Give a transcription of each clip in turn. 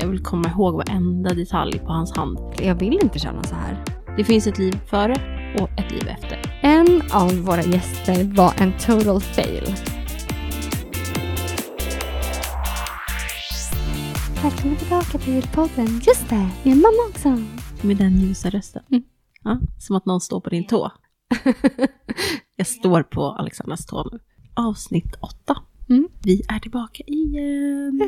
Jag vill komma ihåg varenda detalj på hans hand. Jag vill inte känna så här. Det finns ett liv före och ett liv efter. En av våra gäster var en total fail. Välkommen tillbaka till podden. Just det, min mamma också. Med den ljusa rösten. Mm. Ja, som att någon står på din tå. Jag står på Alexandras tå nu. Avsnitt åtta. Mm. Vi är tillbaka igen.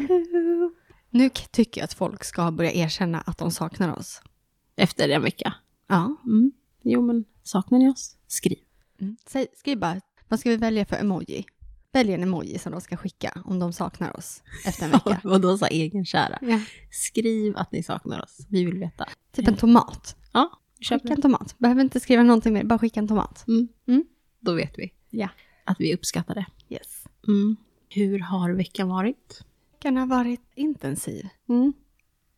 Nu tycker jag att folk ska börja erkänna att de saknar oss. Efter en vecka. Ja. Mm. Jo, men saknar ni oss? Skriv. Mm. Säg, skriv bara, vad ska vi välja för emoji? Välj en emoji som de ska skicka om de saknar oss efter en vecka. Vadå så egenkära? ja. Skriv att ni saknar oss. Vi vill veta. Typ en tomat. Ja, Skicka en tomat. Behöver inte skriva någonting mer, bara skicka en tomat. Mm. Mm. Då vet vi Ja. att vi uppskattar det. Yes. Mm. Hur har veckan varit? Veckan har varit intensiv Mm.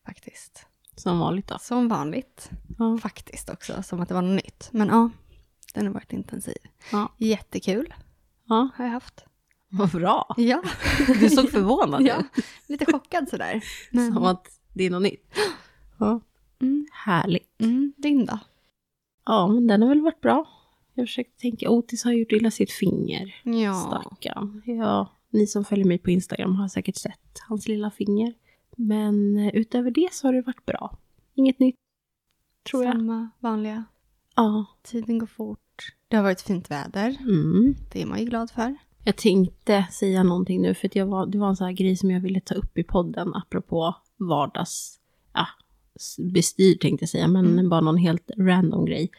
faktiskt. Som vanligt då. Som vanligt. Ja. Faktiskt också, som att det var något nytt. Men ja, den har varit intensiv. Ja. Jättekul ja. har jag haft. Vad bra. Ja, Du såg förvånad ja. ut. lite chockad sådär. Men, Som att det är något nytt. Ja. mm, Härligt. mm, din då? Ja, men den har väl varit bra. Jag försökte tänka, Otis har gjort illa sitt finger. Ja. Stackarn. Ja, ni som följer mig på Instagram har säkert sett hans lilla finger. Men eh, utöver det så har det varit bra. Inget nytt, tror jag. Samma vanliga. Ja. Tiden går fort. Det har varit fint väder. Mm. Det är man ju glad för. Jag tänkte säga någonting nu för att jag var, det var en sån här grej som jag ville ta upp i podden apropå vardags... Ja, bestyr tänkte jag säga, men Mm. bara någon helt random grej.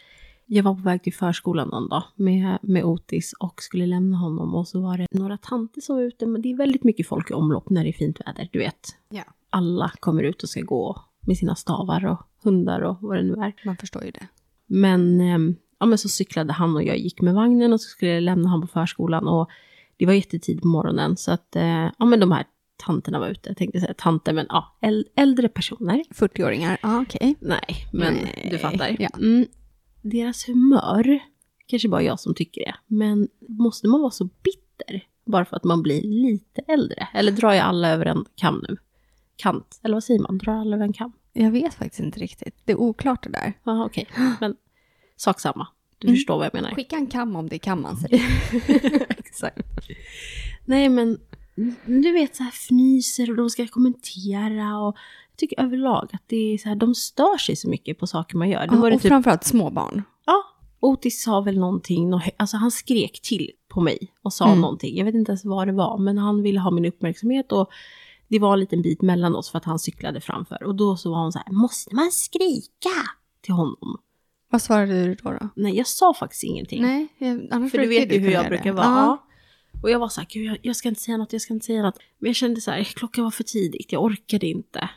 Jag var på väg till förskolan någon dag med, med Otis och skulle lämna honom och så var det några tanter som var ute. Men det är väldigt mycket folk i omlopp när det är fint väder, du vet. Ja. Alla kommer ut och ska gå med sina stavar och hundar och vad det nu är. Man förstår ju det. Men, ehm, ja, men så cyklade han och jag gick med vagnen och så skulle jag lämna honom på förskolan. Och det var jättetid på morgonen så att eh, ja, men de här tanterna var ute. Jag tänkte säga tanter, men ja, äl- äldre personer. 40-åringar, ja okej. Nej, men Nej, du fattar. ja. Mm, deras humör, kanske bara jag som tycker det, men måste man vara så bitter bara för att man blir lite äldre? Eller drar jag alla över en kam nu? Kant, eller vad säger man? Drar alla över en kam? Jag vet faktiskt inte riktigt. Det är oklart det där. Ja, okej. Men sak samma. Du Mm. förstår vad jag menar. Skicka en kam om det kan man säga. Exakt. Nej, men du vet så här fnyser och de ska kommentera och tycker överlag att det är så här, de stör sig så mycket på saker man gör. Ja, och typ, framförallt små barn. ja, Otis sa väl någonting, nå- alltså han skrek till på mig och sa Mm. någonting. Jag vet inte ens vad det var, men han ville ha min uppmärksamhet och det var en liten bit mellan oss för att han cyklade framför. Och då så var hon så här, måste man skrika till honom? Vad svarade du då? då? Nej, jag sa faktiskt ingenting. Nej, jag- annars För du vet ju hur jag brukar det. vara. Ja. Och jag var så här, jag, jag ska inte säga något, jag ska inte säga något. Men jag kände så här, klockan var för tidigt, jag orkade inte.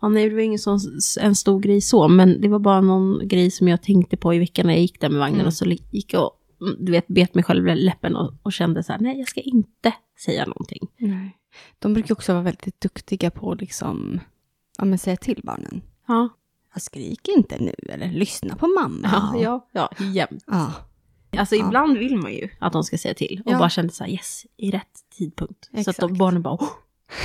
Ja, nej, det var ingen sån, en stor grej så, men det var bara någon grej som jag tänkte på i veckan när jag gick där med vagnen. Mm. Och så gick jag och, du vet, bet mig själv i läppen och, och kände så här, nej, jag ska inte säga någonting. Nej. De brukar också vara väldigt duktiga på att liksom, ja, men säga till barnen. Ja, Jag skriker inte nu, eller lyssna på mamma. ja, ja, ja jämt. ja. Alltså Ja. ibland vill man ju att de ska säga till och Ja. bara kände så här, yes, i rätt tidpunkt. Så att de Exakt. barnen bara, oh,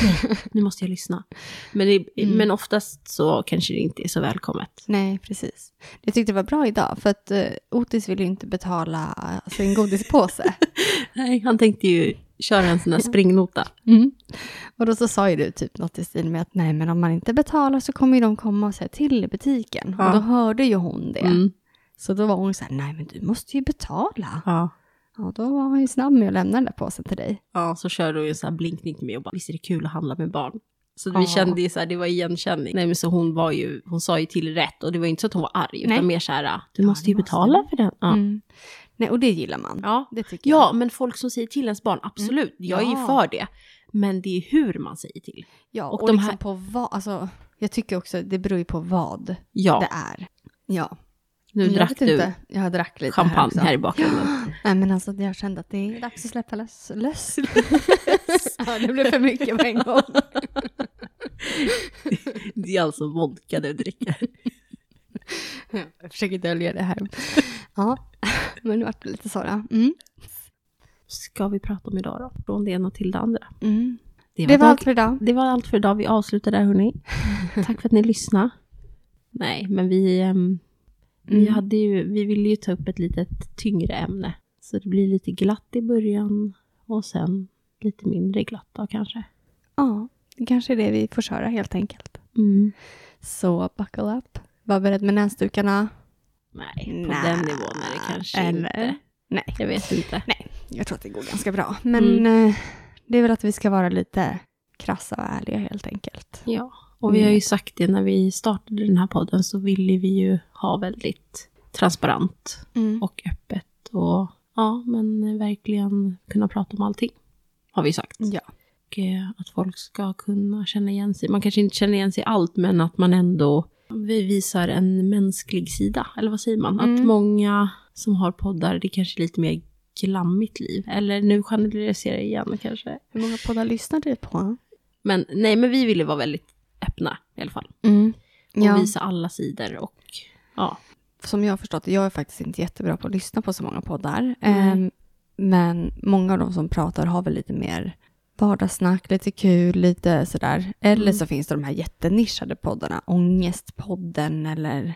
nej, nu måste jag lyssna. Men, det, Mm. men oftast så kanske det inte är så välkommet. Nej, precis. Jag tyckte det var bra idag, för att uh, Otis ville ju inte betala sin godispåse. Nej, han tänkte ju köra en sån här springnota. Mm. Och då så sa ju du typ något i stil med att nej, men om man inte betalar så kommer ju de komma och säga till i butiken. Ja. Och då hörde ju hon det. Mm. Så då var hon så här, nej men du måste ju betala. Ja. Ja, då var han ju snabb med att lämna den där påsen till dig. ja, så körde hon ju sån här blinkning till mig och bara, visst är det kul att handla med barn? Så vi kände ju så här, det var igenkänning. Nej men så hon var ju, hon sa ju till rätt och det var ju inte så att hon var arg, Nej. utan mer så här, du Ja, måste ju måste betala du. för den. Ja. Mm. Nej, och det gillar man. Ja. Det tycker jag. ja, men folk som säger till ens barn, absolut, jag är ju för det. Men det är hur man säger till. Ja, Och och, de liksom här- på vad, alltså, jag tycker också, det beror ju på vad det är. Ja. Nu Jag drack du inte. Jag drack lite champagne också. här, i bakgrunden. Nej, men alltså jag kände att det är dags att släppa lös. lös. ja, det blev för mycket på en gång. det är alltså vodka du dricker. jag försöker dölja det här. Ja, men nu vart det lite så då. Mm. Ska vi prata om idag då? Från det ena till det andra. Mm. Det var dag- allt för idag. Det var allt för idag. Vi avslutar där hörni. Tack för att ni lyssnade. Nej, men vi, ehm, vi, Mm. hade ju, vi ville ju ta upp ett litet tyngre ämne. Så det blir lite glatt i början och sen lite mindre glatt då kanske. Ja, det kanske är det vi får köra helt enkelt. Mm. Så buckle up. Var beredd med näsdukarna. Nej, på Nej, den nivån är det kanske eller? inte. Nej, Jag vet inte. nej, jag tror att det går ganska bra. Men eh, det är väl att vi ska vara lite krassa och ärliga helt enkelt. Ja, och vi Mm. har ju sagt det när vi startade den här podden så ville vi ju ha väldigt transparent och öppet och ja, men verkligen kunna prata om allting. Har vi sagt. Ja. Och eh, att folk ska kunna känna igen sig. Man kanske inte känner igen sig i allt, men att man ändå vi visar en mänsklig sida. Eller vad säger man? Att Mm. många som har poddar, det kanske är lite mer glammigt liv. Eller nu generaliserar jag igen kanske. Hur många poddar lyssnar du på? Men nej, men vi ville vara väldigt öppna i alla fall. Mm. Och Ja, visa alla sidor och ja. som jag har förstått jag är faktiskt inte jättebra på att lyssna på så många poddar. Ehm, men många av de som pratar har väl lite mer vardagssnack, lite kul, lite sådär. Eller Mm. så finns det de här jättenischade poddarna, Ångestpodden eller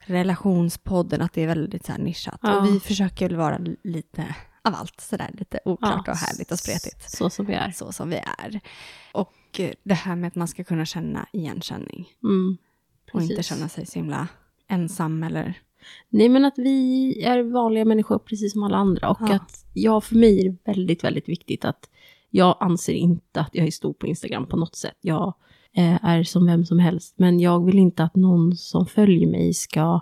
Relationspodden, att det är väldigt så nischat. Ja. Och vi försöker väl vara lite av allt, sådär lite oklart ja, och härligt och spretigt. Så som vi är. Så som vi är. Och eh, det här med att man ska kunna känna igenkänning Mm, och inte känna sig så himla ensam eller Nej, men att vi är vanliga människor precis som alla andra. Och Ja. att ja, för mig är det väldigt, väldigt viktigt att jag anser inte att jag är stor på Instagram på något sätt. Jag eh, är som vem som helst. Men jag vill inte att någon som följer mig ska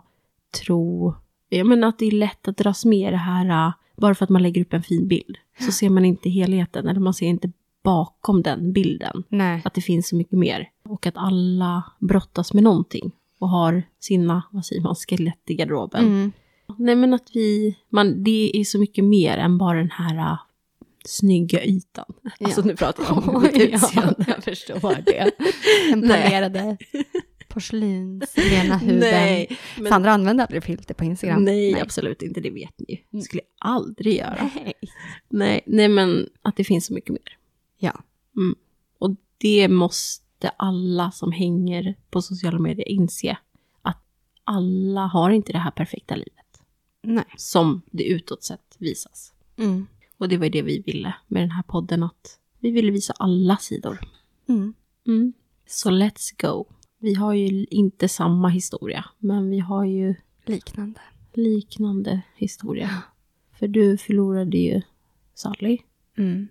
tro... Jag menar att det är lätt att dras med i det här, eh, bara för att man lägger upp en fin bild. Så ser man inte helheten, eller man ser inte bakom den bilden. Nej. Att det finns så mycket mer. Och att alla brottas med någonting. Och har sina, vad säger man, skelett i garderoben. Mm. Nej men att vi, man, det är så mycket mer än bara den här uh, snygga ytan. Alltså nu pratar jag om mitt utseende. jag förstår det. Den Nej. polerade porslinslena huden. Nej, men, Sandra använder aldrig filter på Instagram. nej, absolut inte, det vet ni. Det skulle jag aldrig göra. Nej. Nej, nej men att det finns så mycket mer. Ja. Och det måste alla som hänger på sociala medier inse. Att alla har inte det här perfekta livet. Nej. Som det utåt sett visas. Mm. Och det var det vi ville med den här podden, att vi ville visa alla sidor. Mm. Mm. Så let's go. Vi har ju inte samma historia, men vi har ju Liknande. liknande historia. För du förlorade ju Sally Mm.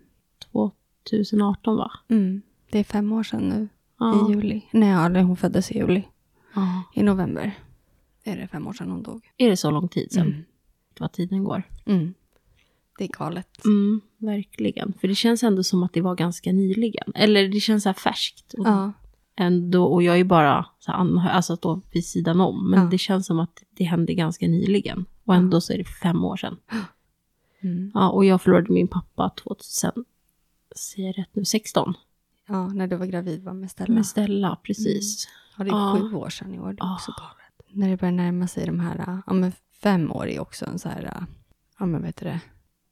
2018 va? Mm. Det är fem år sedan nu. Ja. I juli. Nej, hon föddes i juli. ja. I november. Är det fem år sedan hon dog. Är det så lång tid sedan? Mm. Vad tiden går. Mm. Det är galet. Mm, verkligen. För det känns ändå som att det var ganska nyligen. Eller det känns så här färskt. Och, Ja. ändå, och jag är bara så här, alltså då vid sidan om. Men Ja. det känns som att det hände ganska nyligen. Och ändå så är det fem år sedan. Mm. Ja, och jag förlorade min pappa 2000, säger jag rätt nu, 16. ja, när du var gravid var med Stella. Med Stella, precis. Ja, det är Ja. sju år sedan i år. Det är Ja. också galet. När det börjar närma sig de här, ja men fem år är också en så här, ja men vet du det,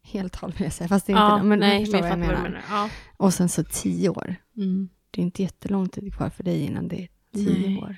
heltal vill jag säga, fast det är inte det. Men du förstår vad jag menar. Ja. Och sen så tio år. Mm. Det är inte jättelång tid kvar för dig innan det är tio Nej. år.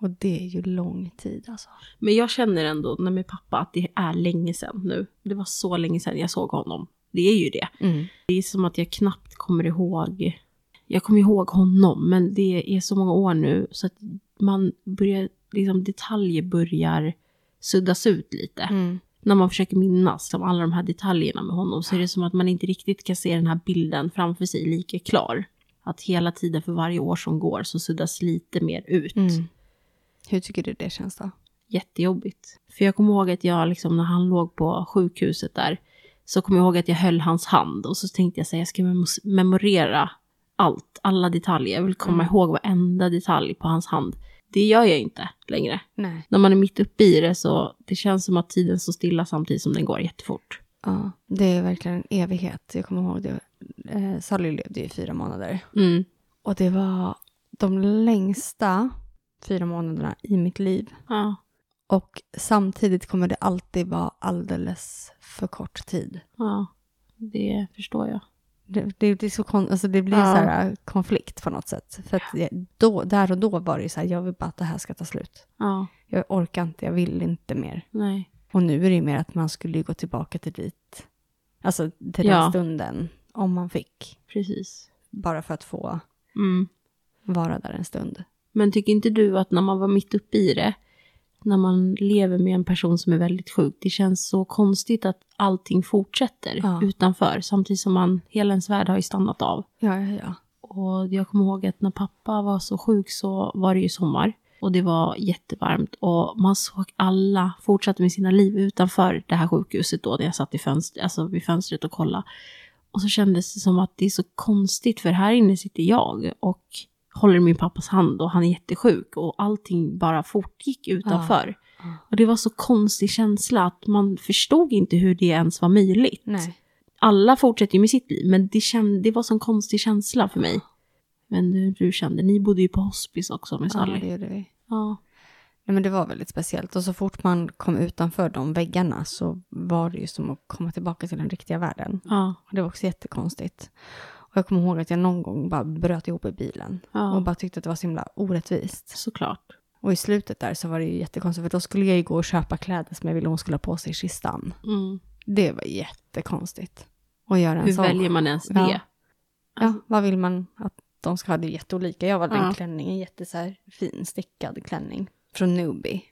Och det är ju lång tid alltså. Men jag känner ändå när med pappa att det är länge sedan nu. Det var så länge sedan jag såg honom. Det är ju det. Mm. Det är som att jag knappt kommer ihåg. Jag kommer ihåg honom, men det är så många år nu så att man börjar, liksom detaljer börjar suddas ut lite. Mm. När man försöker minnas alla de här detaljerna med honom så är det som att man inte riktigt kan se den här bilden framför sig lika klar. Att hela tiden för varje år som går så suddas lite mer ut. Mm. Hur tycker du det känns då? Jättejobbigt. För jag kommer ihåg att jag liksom när han låg på sjukhuset där så kommer jag ihåg att jag höll hans hand och så tänkte jag säga jag ska memo- memorera allt, alla detaljer. Jag vill komma Mm. ihåg varenda detalj på hans hand. Det gör jag inte längre. Nej. När man är mitt uppe i det så det känns som att tiden står stilla samtidigt som den går jättefort. Ja, det är verkligen en evighet. Jag kommer ihåg det. Eh, Sally levde ju i fyra månader. Mm. Och det var de längsta fyra månaderna i mitt liv. Ja, Och samtidigt kommer det alltid vara alldeles för kort tid. ja, det förstår jag. Det, det, det, är så kon, alltså det blir ja. så här äh, konflikt på något sätt. För att då, där och då var det så här, jag vill bara att det här ska ta slut. Ja. Jag orkar inte, jag vill inte mer. Nej. Och nu är det ju mer att man skulle gå tillbaka till dit, alltså till ja. den stunden, om man fick. Precis. Bara för att få mm. vara där en stund. Men tycker inte du att när man var mitt uppe i det, när man lever med en person som är väldigt sjuk, det känns så konstigt att allting fortsätter ja. utanför, samtidigt som man, hela ens värld har ju stannat av. Ja, ja, ja. Och jag kommer ihåg att när pappa var så sjuk så var det ju sommar. Och det var jättevarmt och man såg alla fortsätta med sina liv utanför det här sjukhuset då, när jag satt i fönster, alltså vid fönstret och kollade. Och så kändes det som att det är så konstigt, för här inne sitter jag och håller min pappas hand och han är jättesjuk och allting bara fortgick utanför. Ja. Och det var så konstig känsla att man förstod inte hur det ens var möjligt. Nej. Alla fortsätter ju med sitt liv, men det, känd, det var så en konstig känsla för mig. Men du, du kände, ni bodde ju på hospice också med Sally. Ja, det gjorde vi. Ja. Nej, men det var väldigt speciellt. Och så fort man kom utanför de väggarna så var det ju som att komma tillbaka till den riktiga världen. Ja. Och det var också jättekonstigt. Och jag kommer ihåg att jag någon gång bara bröt ihop i bilen. Ja. Och bara tyckte att det var så himla orättvist. Såklart. Och i slutet där så var det ju jättekonstigt. För då skulle jag ju gå och köpa kläder som jag ville hon skulle ha på sig i kistan. Mm. Det var jättekonstigt. Att göra en Hur sån. väljer man ens det? Ja. ja, vad vill man att de ska ha? Det är jätteolika. Jag valde ja. en klänning, en jätte så här fin stickad klänning. Från Newbie.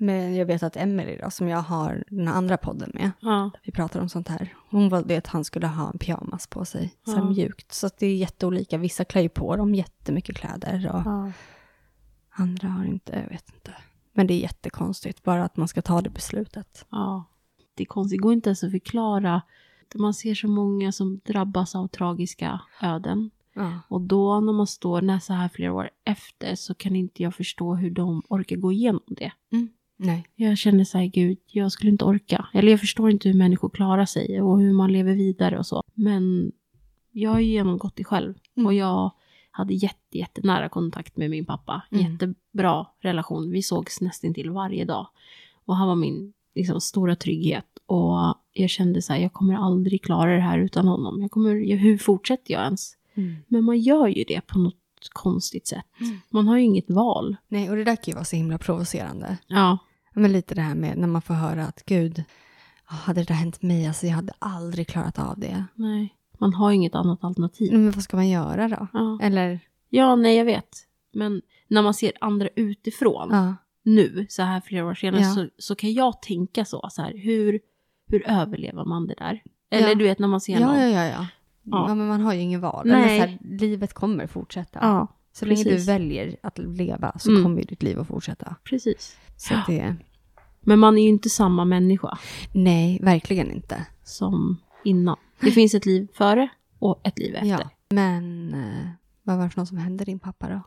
Men jag vet att Emily då, som jag har den andra podden med, ja. vi pratar om sånt här, hon valde att han skulle ha en pyjamas på sig, så ja. mjukt. Så det är jätteolika, vissa klär ju på dem jättemycket kläder och ja. andra har inte, jag vet inte. Men det är jättekonstigt, bara att man ska ta det beslutet. Ja, det är konstigt, det går inte ens att förklara. Man ser så många som drabbas av tragiska öden. Ja. Och då när man står när så här flera år efter så kan inte jag förstå hur de orkar gå igenom det. Mm. Nej. Jag känner så här, gud, jag skulle inte orka. Eller jag förstår inte hur människor klarar sig och hur man lever vidare och så. Men jag har ju genomgått det själv. Mm. Och jag hade jätte, jättenära kontakt med min pappa. Mm. Jättebra relation. Vi sågs nästan till varje dag. Och han var min liksom, stora trygghet. Och jag kände så här, jag kommer aldrig klara det här utan honom. Jag kommer, hur fortsätter jag ens? Mm. Men man gör ju det på något konstigt sätt. Mm. Man har ju inget val. Nej, och det där kan ju vara så himla provocerande. Ja. Men lite det här med när man får höra att gud, hade det där hänt mig, alltså jag hade aldrig klarat av det. Nej, man har inget annat alternativ. Men vad ska man göra då? Ja. Eller? Ja, nej jag vet. Men när man ser andra utifrån, Ja. nu, så här flera år senare, Ja. så, så kan jag tänka så, så här, hur, hur överlever man det där? Eller du vet när man ser någon. Ja, ja, ja, ja. Men man har ju ingen val. Nej. Här, livet kommer fortsätta. Ja, så länge du väljer att leva så Mm. kommer ju ditt liv att fortsätta. precis. Så det, Men man är ju inte samma människa nej, verkligen inte. som innan. Det finns ett liv före och ett liv efter. Ja. Men eh, vad var det för något som hände din pappa då?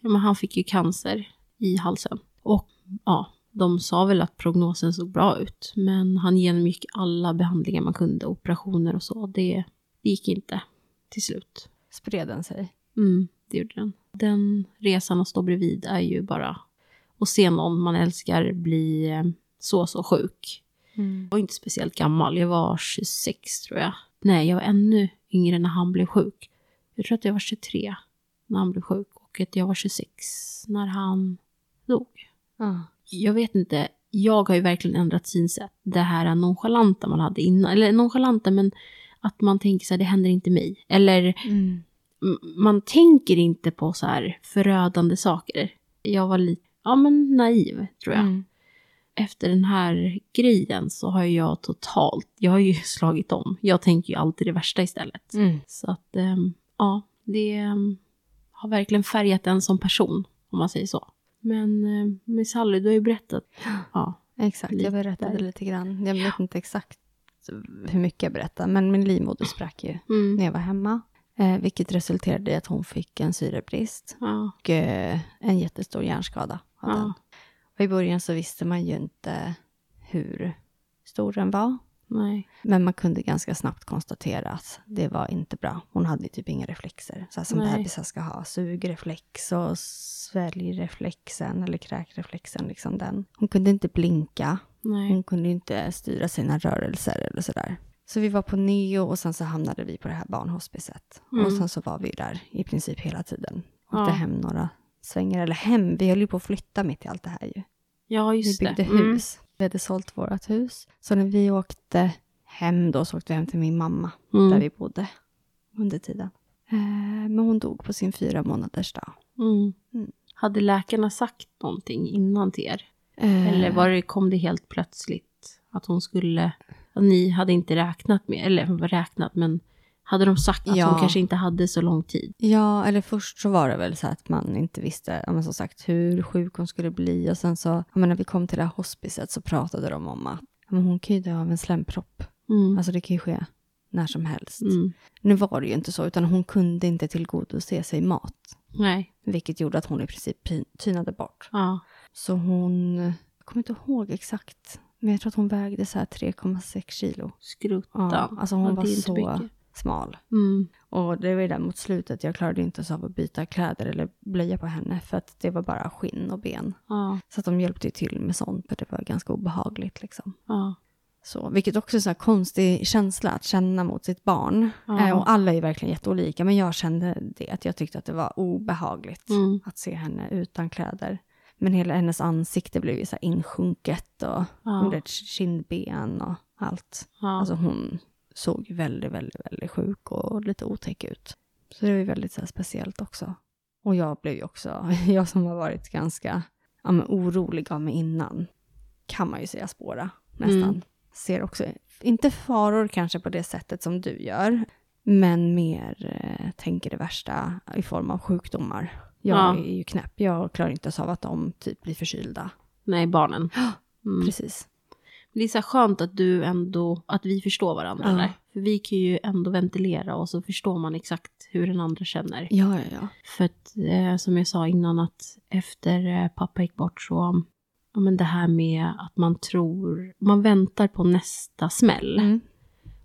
Ja, men han fick ju cancer i halsen. Och ja, de sa väl att prognosen såg bra ut. Men han genomgick alla behandlingar man kunde, operationer och så. Det, det gick inte till slut. Spred den sig? Mm, det gjorde den. Den resan att stå bredvid är ju bara att se någon man älskar bli eh, så, så sjuk. Mm. Jag var inte speciellt gammal, jag var 26 tror jag. Nej, jag var ännu yngre när han blev sjuk. Jag tror att jag var 23 när han blev sjuk och att jag var 26 när han dog. Ja. Jag vet inte, jag har ju verkligen ändrat synsätt. Det här nonchalanta man hade innan, eller nonchalanta men att man tänker så här, det händer inte mig. Eller Mm. man tänker inte på så här förödande saker. Jag var lite, ja men naiv tror jag. Mm. Efter den här grejen så har jag totalt, jag har ju slagit om. Jag tänker ju alltid det värsta istället. Mm. Så att, ehm, ja, det ehm, har verkligen färgat en som person, om man säger så. Men med Sally, du har ju berättat. Ja, Exakt, Lite jag berättade lite grann. Jag vet inte exakt hur mycket jag berättade, men min livmoder sprack ju mm, när jag var hemma. Eh, vilket resulterade i att hon fick en syrebrist ja, och eh, en jättestor hjärnskada. Ja. den. Och I början så visste man ju inte hur stor den var. nej, Men man kunde ganska snabbt konstatera att det var inte bra. Hon hade typ inga reflexer. Så här som Nej. bebisar ska ha. Sugreflex och sväljreflexen eller kräkreflexen. Liksom den. Hon kunde inte blinka. nej, Hon kunde inte styra sina rörelser eller sådär. Så vi var på neo och sen så hamnade vi på det här barnhospicet. Mm. Och sen så var vi där i princip hela tiden. Åkte Ja. hem några svängar, eller hem, vi höll ju på att flytta mitt i allt det här ju. Ja, Vi just byggde det. Mm. hus. Vi hade sålt vårt hus. Så när vi åkte hem då så åkte vi hem till min mamma Mm. där vi bodde under tiden. Eh, men hon dog på sin fyra månaders dag. Mm. Mm. Hade läkarna sagt någonting innan till er? Eh, Eller var det, kom det helt plötsligt att hon skulle... Att ni hade inte räknat med, eller räknat, men hade de sagt att Ja. hon kanske inte hade så lång tid? Ja, eller först så var det väl så att man inte visste, ja, men som sagt, hur sjuk hon skulle bli. Och sen så, ja, men när vi kom till det här hospicet så pratade de om att ja, men hon kan ju dö av en slempropp. Mm. Alltså det kan ju ske när som helst. Mm. Nu var det ju inte så, utan hon kunde inte tillgodose sig mat. Nej. Vilket gjorde att hon i princip tynade bort. Ja. Så hon, jag kommer inte ihåg exakt, men jag tror att hon vägde så här 3,6 kilo. Skruttan. Ja, alltså hon var så mycket. Smal. Mm. Och det var ju där mot slutet, jag klarade inte ens av att byta kläder eller blöja på henne för att det var bara skinn och ben. Ja. Så att de hjälpte ju till med sånt för det var ganska obehagligt liksom. Ja. Så, vilket också är en sån konstig känsla att känna mot sitt barn. Ja. Eh, och alla är verkligen jätteolika, men jag kände det, att jag tyckte att det var obehagligt Mm. att se henne utan kläder. Men hela hennes ansikte blev ju så insjunket och Ja. hon hade ett kindben och allt. Ja. Alltså hon såg väldigt, väldigt, väldigt sjuk och lite otäck ut. Så det var ju väldigt så speciellt också. Och jag blev ju också, jag som har varit ganska ja, men, orolig av mig innan, kan man ju säga spåra nästan. Mm. Ser också, inte faror kanske på det sättet som du gör, men mer eh, tänker det värsta i form av sjukdomar. Jag Ja. är ju knäpp, jag klarar inte ens av att de typ blir förkylda. Nej, barnen. Mm. Precis. Det är så skönt att du ändå, att vi förstår varandra Ja. För vi kan ju ändå ventilera och så förstår man exakt hur den andra känner. Ja, ja, ja. För att, eh, som jag sa innan, att efter eh, pappa gick bort så, ja men det här med att man tror, man väntar på nästa smäll. Mm.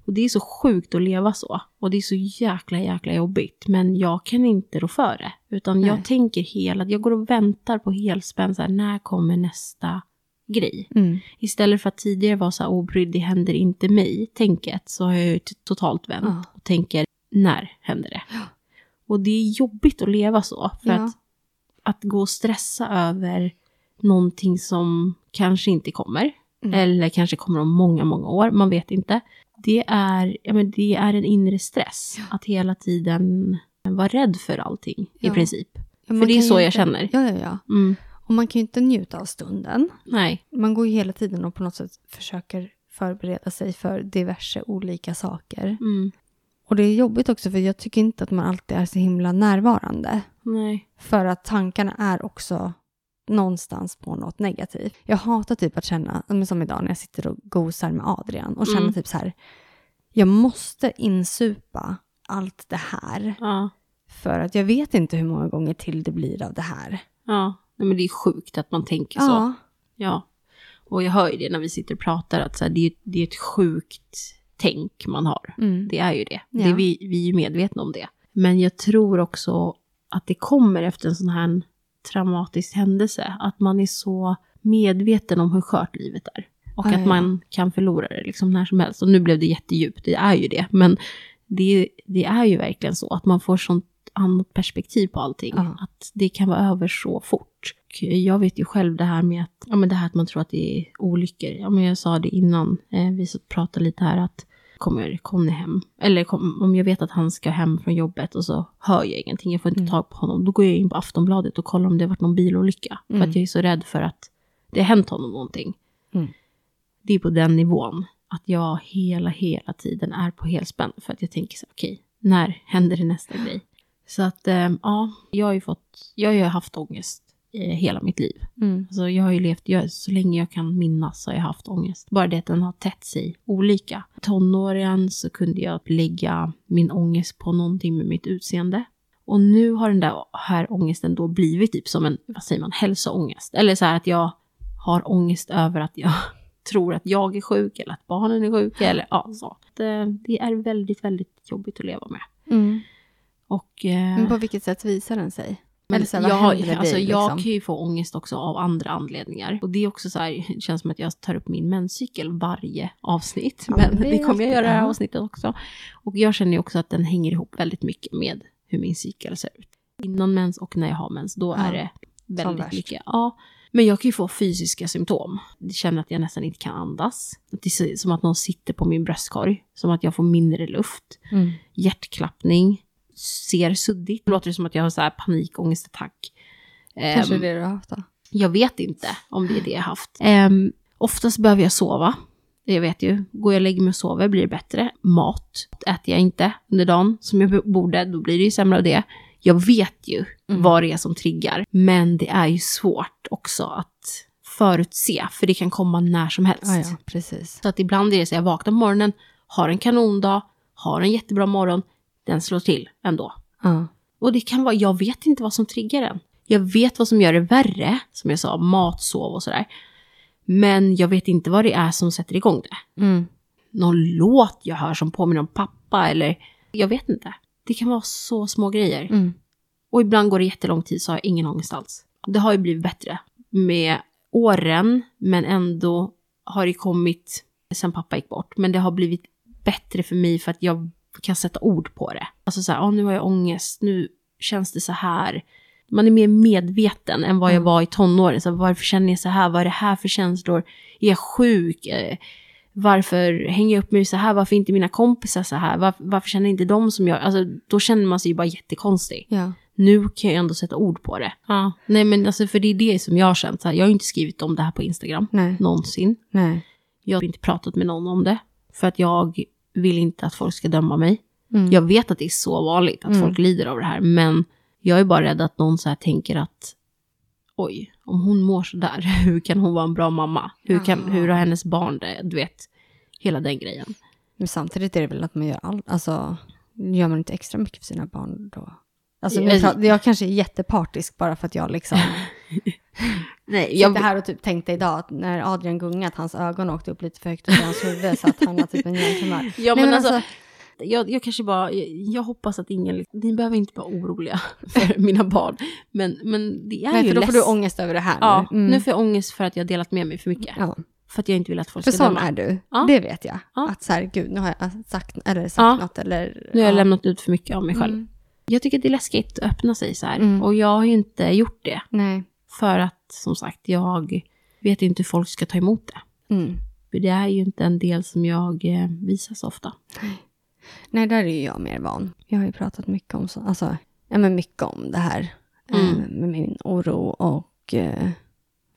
Och det är så sjukt att leva så. Och det är så jäkla, jäkla jobbigt. Men jag kan inte rå för det. Utan jag Nej. tänker hela, jag går och väntar på helspänn, så här, när kommer nästa grej? Mm. Istället för att tidigare vara så här obrydd, det händer inte mig, tänket, så har jag ju totalt vänt Ja. och tänker, när händer det? Och det är jobbigt att leva så, för Ja. att, att gå och stressa över någonting som kanske inte kommer, Mm. eller kanske kommer om många, många år, man vet inte. Det är, ja, men det är en inre stress, att hela tiden vara rädd för allting, i princip. För det är så jag inte- känner. Ja, ja, ja. Mm. Och man kan ju inte njuta av stunden. Nej. Man går ju hela tiden och på något sätt försöker förbereda sig för diverse olika saker. Mm. Och det är jobbigt också för jag tycker inte att man alltid är så himla närvarande. Nej. För att tankarna är också någonstans på något negativt. Jag hatar typ att känna, som idag när jag sitter och gosar med Adrian och känner Mm. typ så här, jag måste insupa allt det här. Ja. För att jag vet inte hur många gånger till det blir av det här. Ja, nej, men det är sjukt att man tänker så. Ja, Ja. Och jag hör ju det när vi sitter och pratar, att så här, det, är, det är ett sjukt tänk man har. mm. Det är ju det. det Ja. är vi, vi är ju medvetna om det. Men jag tror också att det kommer efter en sån här traumatisk händelse. Att man är så medveten om hur skört livet är. Och Ja, att ja. man kan förlora det liksom när som helst. Och nu blev det jättedjupt, det är ju det. Men det, det är ju verkligen så att man får sånt annat perspektiv på allting. Ja. Att det kan vara över så fort. Och Jag vet ju själv det här med att, ja, men det här att man tror att det är olyckor. Ja, men jag sa det innan, eh, vi pratade lite här att kommer Conny hem, eller kom, om jag vet att han ska hem från jobbet och så hör jag ingenting, jag får inte Mm. tag på honom, då går jag in på Aftonbladet och kollar om det har varit någon bilolycka. För Mm. att jag är så rädd för att det har hänt honom någonting. Mm. Det är på den nivån, att jag hela, hela tiden är på helspänn. För att jag tänker så okej, när händer det nästa grej? Så att, eh, ja, jag har ju fått, jag har ju haft ångest hela mitt liv. Mm. Alltså jag har ju levt, jag, så länge jag kan minnas har jag haft ångest. Bara det att den har tätt sig olika. Tonåren så kunde jag lägga min ångest på någonting med mitt utseende. Och nu har den där här ångesten då blivit typ som en, vad säger man, hälsoångest. Eller så här att jag har ångest över att jag tror att jag är sjuk eller att barnen är sjuka eller ja, så. Det, det är väldigt, väldigt jobbigt att leva med. Mm. Och eh, Men på vilket sätt visar den sig? Men så här, vad jag, händer dig, alltså, jag liksom? kan ju få ångest också av andra anledningar. Och det är också så här, det känns som att jag tar upp min menscykel varje avsnitt. Ja, men det, det kommer jag göra i det här avsnittet också. Och jag känner ju också att den hänger ihop väldigt mycket med hur min cykel ser ut. Innan mens och när jag har mens, då Ja, är det väldigt mycket. Ja. Men jag kan ju få fysiska symptom. Jag känner att jag nästan inte kan andas. Att det är som att någon sitter på min bröstkorg. Som att jag får mindre luft Mm. hjärtklappning, ser suddigt. Låter det som att jag har så här panikångestattack. Kanske Ehm, det du har haft då? Jag vet inte om det är det jag haft. Um, oftast behöver jag sova. Jag vet ju, går jag och lägger mig och sover blir det bättre. Mat äter jag inte under dagen som jag borde, då blir det ju sämre av det. Jag vet ju Mm. vad det är som triggar, men det är ju svårt också att förutse, för det kan komma när som helst. Ja, ja, precis. Så att ibland är det så jag vaknar på morgonen, har en kanondag, har en jättebra morgon, den slår till ändå. Ja. Och det kan vara, jag vet inte vad som triggar den. Jag vet vad som gör det värre, som jag sa, mat, sov och sådär. Men jag vet inte vad det är som sätter igång det. Mm. Någon låt jag hör som påminner om pappa eller, jag vet inte. Det kan vara så små grejer. Mm. Och ibland går det jättelång tid så har jag ingen ångest alls. Det har ju blivit bättre med åren, men ändå har det kommit sen pappa gick bort. Men det har blivit bättre för mig för att jag kan sätta ord på det. Alltså så här, "Åh, nu har jag ångest, nu känns det så här. Man är mer medveten än vad jag Mm. var i tonåren. Så varför känner jag så här? Vad är det här för känslor? Är jag sjuk? Eh, Varför hänger jag upp mig så här? Varför inte mina kompisar så här? Varför, varför känner inte de som jag? Alltså, då känner man sig ju bara jättekonstig Ja. nu kan jag ändå sätta ord på det. Ja. Nej men alltså för det är det som jag har känt. Så här, jag har ju inte skrivit om det här på Instagram Nej. någonsin. Nej. Jag har inte pratat med någon om det. För att jag vill inte att folk ska döma mig. Mm. Jag vet att det är så vanligt att Mm. folk lider av det här. Men jag är bara rädd att någon så här tänker att oj, om hon mår så där, hur kan hon vara en bra mamma? Hur, kan, hur har hennes barn det? Du vet, hela den grejen. Men samtidigt är det väl att man gör allt, alltså gör man inte extra mycket för sina barn då? Alltså, Jag- jag kanske är jättepartisk bara för att jag liksom Nej, jag... sitter här och typ tänkte idag att när Adrian gungat, att hans ögon åkte upp lite för högt över hans huvud så att han har typ en hjärntumör. Ja, Nej, men alltså, jag, jag kanske bara, jag, jag hoppas att ingen, ni behöver inte vara oroliga för mina barn. Men, men det är nej, ju för då får du ångest över det här Ja, nu. Mm. nu får jag ångest för att jag delat med mig för mycket. ja. För att jag inte vill att folk För ska sån döma. är du, Ja. det vet jag. Ja. Att så här, gud, nu har jag sagt, eller sagt Ja. något eller... Nu har jag ja. lämnat ut för mycket av mig själv. Mm. Jag tycker att det är läskigt att öppna sig så här. Mm. Och jag har ju inte gjort det. Nej. För att, som sagt, jag vet inte hur folk ska ta emot det. Mm. För det är ju inte en del som jag eh, visar så ofta. Nej, där är ju jag mer van. Jag har ju pratat mycket om, så, alltså, ja, men mycket om det här Mm. eh, med min oro och eh,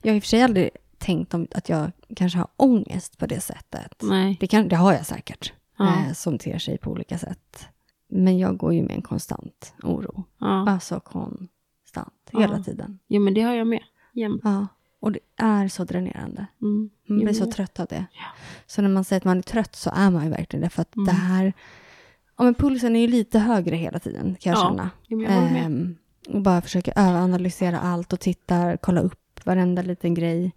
jag har i och för sig aldrig tänkt om att jag kanske har ångest på det sättet. Nej. Det, kan, det har jag säkert, Ja. eh, som ter sig på olika sätt. Men jag går ju med en konstant oro. Ja. Alltså konstant, hela Ja. tiden. ja, men det har jag med. Jämt. Ja. Och det är så dränerande. Mm. Man blir Jo, så trött av det. Ja. Så när man säger att man är trött så är man ju verkligen det. För att Mm. det här... Ja, men pulsen är ju lite högre hela tiden kan jag Ja, känna. Men jag. Ehm, och bara försöker överanalysera allt och tittar, kolla upp varenda liten grej.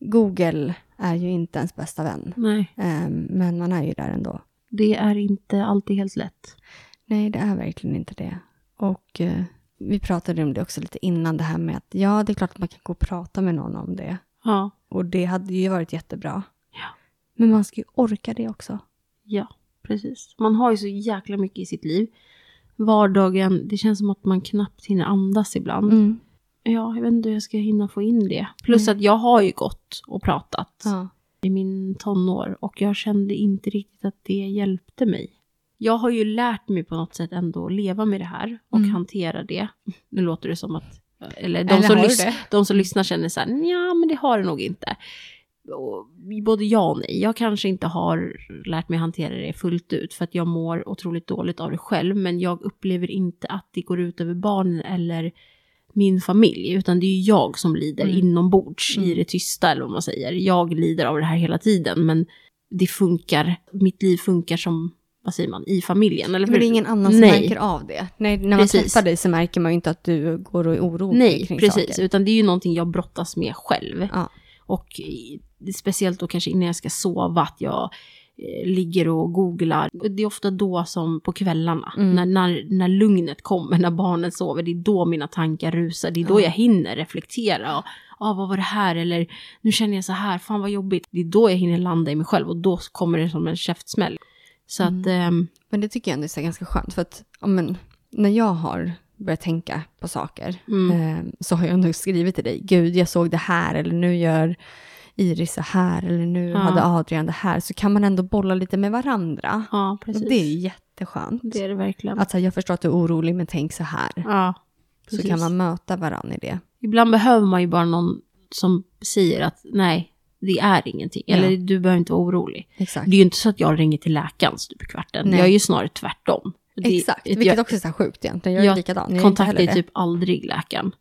Google är ju inte ens bästa vän. Nej, Ehm, men man är ju där ändå. det är inte alltid helt lätt. Nej, det är verkligen inte det. Och eh, vi pratade om det också lite innan det här med att ja, det är klart att man kan gå och prata med någon om det. Ja, Och det hade ju varit jättebra. Ja. Men man ska ju orka det också. ja, precis. Man har ju så jäkla mycket i sitt liv. Vardagen, det känns som att man knappt hinner andas ibland. Mm. Ja, jag vet inte hur jag ska hinna få in det. Plus Nej. att jag har ju gått och pratat Ja. i min tonår och jag kände inte riktigt att det hjälpte mig. Jag har ju lärt mig på något sätt ändå att leva med det här och Mm. hantera det. Nu låter det som att, eller de, Eller som, lys- de som lyssnar känner så här, ja men det har det nog inte. Och både ja och nej. Jag kanske inte har lärt mig hantera det fullt ut för att jag mår otroligt dåligt av det själv. Men jag upplever inte att det går ut över barnen eller min familj. Utan det är ju jag som lider Mm. inombords i Mm. det tysta eller vad man säger. Jag lider av det här hela tiden men det funkar, mitt liv funkar som, vad säger man, i familjen. Eller Men det är hur? ingen annan som Nej. märker av det. Nej, när man Precis. träffar dig så märker man ju inte att du går och är orolig Nej, kring precis. saker. Utan det är ju någonting jag brottas med själv. Ja. Och i- speciellt då kanske innan jag ska sova, att jag eh, ligger och googlar. Det är ofta då som på kvällarna, Mm. när, när, när lugnet kommer, när barnen sover, det är då mina tankar rusar. Det är då Ja. jag hinner reflektera. Och, ah, vad var det här? Eller nu känner jag så här, fan vad jobbigt. Det är då jag hinner landa i mig själv och då kommer det som en käftsmäll. Så att, ehm, Men det tycker jag ändå är ganska skönt. För att men, när jag har börjat tänka på saker Mm. eh, så har jag ändå skrivit till dig. Gud, jag såg det här. Eller nu gör Iris så här. Eller nu Ja. hade Adrian det här. Så kan man ändå bolla lite med varandra. ja, Och precis. det är jätteskönt. det är det verkligen. Att här, jag förstår att du är orolig, men tänk så här. ja, Så kan man möta varandra i det. Ibland behöver man ju bara någon som säger att nej, det är ingenting. Ja. Eller du behöver inte vara orolig. Exakt. Det är ju inte så att jag ringer till läkaren stup i kvarten. Nej. Jag är ju snarare tvärtom. Det, Exakt, jag, vilket också är så här sjukt egentligen. Jag är Jag likadan. Jag är kontaktar ju typ aldrig läkaren.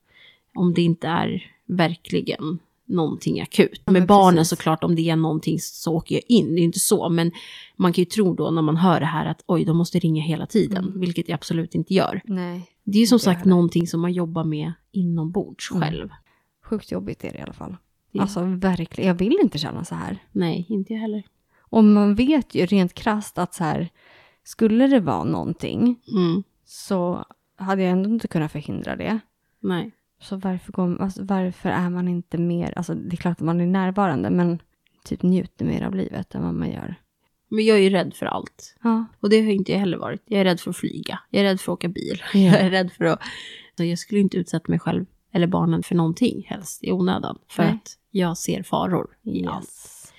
Om det inte är verkligen någonting akut. Ja, Med barnen precis. såklart, om det är någonting så åker jag in. Det är ju inte så, men man kan ju tro då när man hör det här att oj, de måste ringa hela tiden. Mm. Vilket jag absolut inte gör. Nej, Det är ju som jag sagt heller. någonting som man jobbar med inombords Mm. själv. sjukt jobbigt är det i alla fall. Det- Alltså verkligen, jag vill inte känna så här. Nej, inte jag heller. Och man vet ju rent krasst att så här, skulle det vara någonting Mm. så hade jag ändå inte kunnat förhindra det. Nej. Så varför, går, alltså, varför är man inte mer, alltså det är klart att man är närvarande, men typ njuter mer av livet än vad man gör. Men jag är ju rädd för allt. Ja, Och det har inte jag heller varit. Jag är rädd för att flyga. Jag är rädd för att åka bil. Ja. Jag är rädd för att... Så jag skulle inte utsätta mig själv eller barnen för någonting helst i onödan. För Nej. att jag ser faror i allt. yes.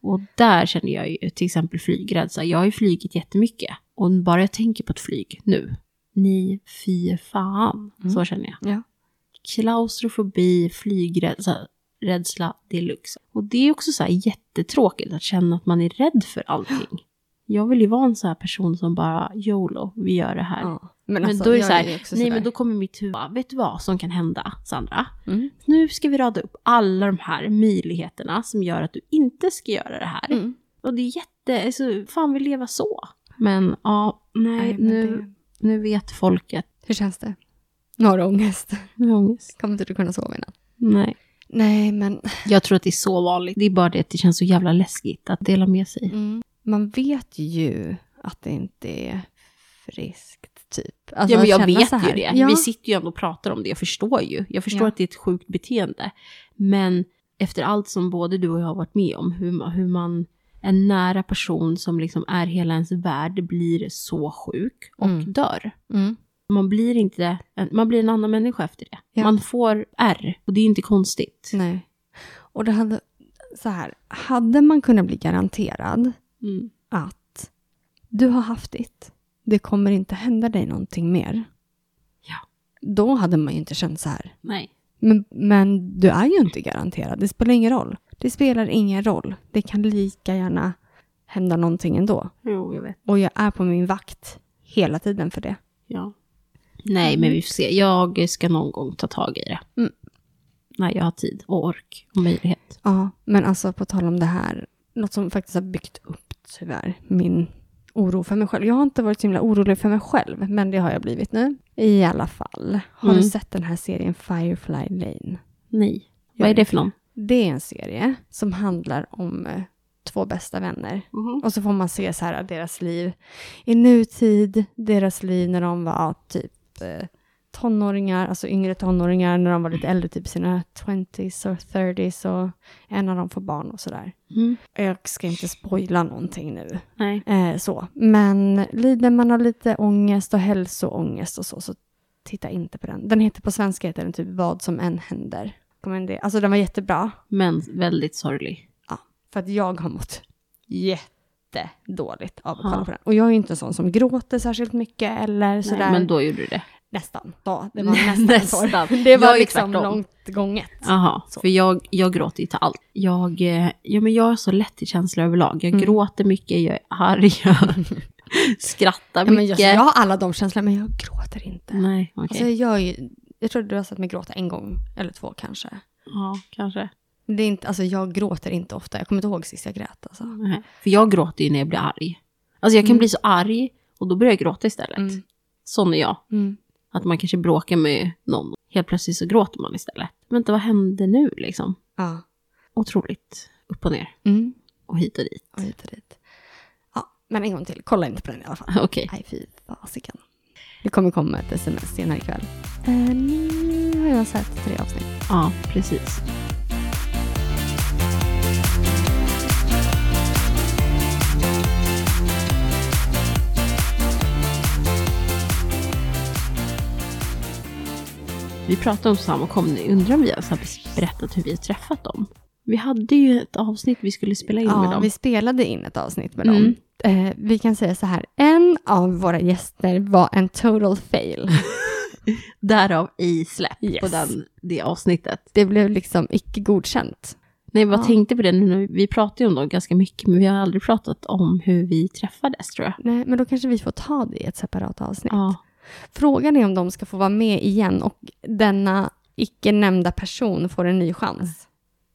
Och där känner jag ju till exempel flygrädsla. Jag har ju flygit jättemycket. Och bara jag tänker på ett flyg nu. Ni, fy fan. Mm. Så känner jag. Ja. Klaustrofobi, flygrädsla rädsla deluxe. Och det är också så här jättetråkigt att känna att man är rädd för allting. Jag vill ju vara en sån här person som bara YOLO, vi gör det här. ja. Men, Men alltså, då är det så här, nej sådär. men då kommer mitt huvud, vet du vad som kan hända Sandra? Mm. Nu ska vi rada upp alla de här möjligheterna som gör att du inte ska göra det här. Mm. Och det är jätte, alltså, fan vi leva så. Men ja, nej, Nej, men nu, det... nu vet folket. Hur känns det? Nu har du ångest. Nu har ångest. Kommer inte du kunna sova i natt? Nej. Nej, men Jag tror att det är så vanligt. Det är bara det att det känns så jävla läskigt att dela med sig. mm. Man vet ju att det inte är friskt, typ. Alltså, ja, men jag vet ju det. Ja. Vi sitter ju ändå och pratar om det. Jag förstår ju. Jag förstår Ja. att det är ett sjukt beteende. Men efter allt som både du och jag har varit med om, hur man, hur man en nära person som liksom är hela ens värld blir så sjuk och Mm. dör. Mm. Man blir inte, man blir en annan människa efter det. Ja. Man får R och det är inte konstigt. Nej. Och det hade, så här, hade man kunnat bli garanterad Mm. att du har haft ditt, det kommer inte hända dig någonting mer. Ja. Då hade man ju inte känt så här. Nej. Men, men du är ju inte garanterad, det spelar ingen roll. Det spelar ingen roll. Det kan lika gärna hända någonting ändå. Jo, jag vet. Och jag är på min vakt hela tiden för det. Ja. Nej, men vi får se. Jag ska någon gång ta tag i det. Mm. När jag har tid och ork och möjlighet. Ja, men alltså på tal om det här, något som faktiskt har byggt upp tyvärr min oro för mig själv. Jag har inte varit så himla orolig för mig själv, men det har jag blivit nu. I alla fall. Har Mm. du sett den här serien Firefly Lane? Nej. Vad är det för någon? Det är en serie som handlar om eh, två bästa vänner. Och så får man se så här deras liv i nutid, deras liv när de var typ eh, tonåringar, alltså yngre tonåringar, när de var lite äldre, typ sina 20s och 30s och en av dem får barn och sådär. Mm. Jag ska inte spoila någonting nu. Nej. Eh, så. Men lider man av lite ångest och hälsoångest och så, så titta inte på den. Den heter på svenska heter den typ Vad som än händer. Alltså den var jättebra. Men väldigt sorglig. Ja, för att jag har mått jättedåligt av att kolla på den. Och jag är ju inte en sån som gråter särskilt mycket eller sådär. Nej, men då gjorde du det. Nästan. Ja, det var nästan, Nästan. så. Det var är liksom tvärtom. långt gånget. Jaha, för jag, jag gråter ju till allt. Jag, eh, ja, men jag har så lätt till känslor överlag. Jag Mm. gråter mycket, jag är arg, jag skrattar Ja, men mycket. jag, har alla de känslorna, men jag gråter inte. Nej, okej. Alltså jag ju, jag tror du har sett mig gråta en gång eller två kanske. Ja, kanske. Det är inte, alltså jag gråter inte ofta. Jag kommer inte ihåg sist jag grät. Alltså. Nej. För jag gråter ju när jag blir arg. Alltså jag kan Mm. bli så arg och då börjar jag gråta istället. Mm. Sån är jag. Mm. Att man kanske bråkar med någon. Helt plötsligt så gråter man istället. Vänta, vad hände nu liksom? Ja. Otroligt upp och ner Mm. och hit och dit. Och hit och dit. Men en gång till, kolla inte på den i alla fall. Okej. Nej, fy fasiken. Det kommer komma ett sms senare ikväll. Eh, nu har jag sett tre avsnitt. Ja, precis. Vi pratade om sammankomning. Undrar om vi har berättat hur vi har träffat dem? Vi hade ju ett avsnitt vi skulle spela in med Ja, dem. vi spelade in ett avsnitt med Mm. dem. Eh, vi kan säga så här, en av våra gäster var en total fail. Därav i släpp Yes. på den, det avsnittet. Det blev liksom icke godkänt. Nej, jag bara Ja. tänkte på det nu. Vi pratade ju om dem ganska mycket, men vi har aldrig pratat om hur vi träffades tror jag. Nej, men då kanske vi får ta det i ett separat avsnitt. Ja, Frågan är om de ska få vara med igen och denna icke nämnda person får en ny chans.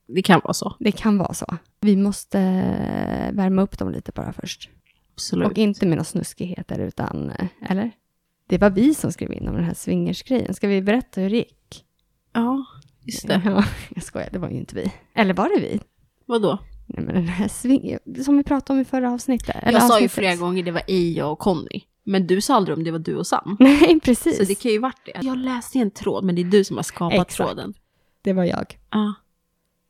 det kan vara så. Det kan vara så. Vi måste eh, värma upp dem lite bara först. Absolut. Och inte med några snuskigheter, utan, eh, eller? Det var vi som skrev in om den här swingersgrejen. Ska vi berätta hur det gick? Ja, just det. Ja, jag skojar, det var ju inte vi. Eller var det vi? Vadå? Nej, men den här swing... Som vi pratade om i förra avsnittet. Jag sa ju flera gånger det var i och Conny. Men du sa aldrig om det var du och Sam. Nej, precis. Så det kan ju varit det. Jag läste en tråd, men det är du som har skapat Exakt. tråden. Det var jag. Ja.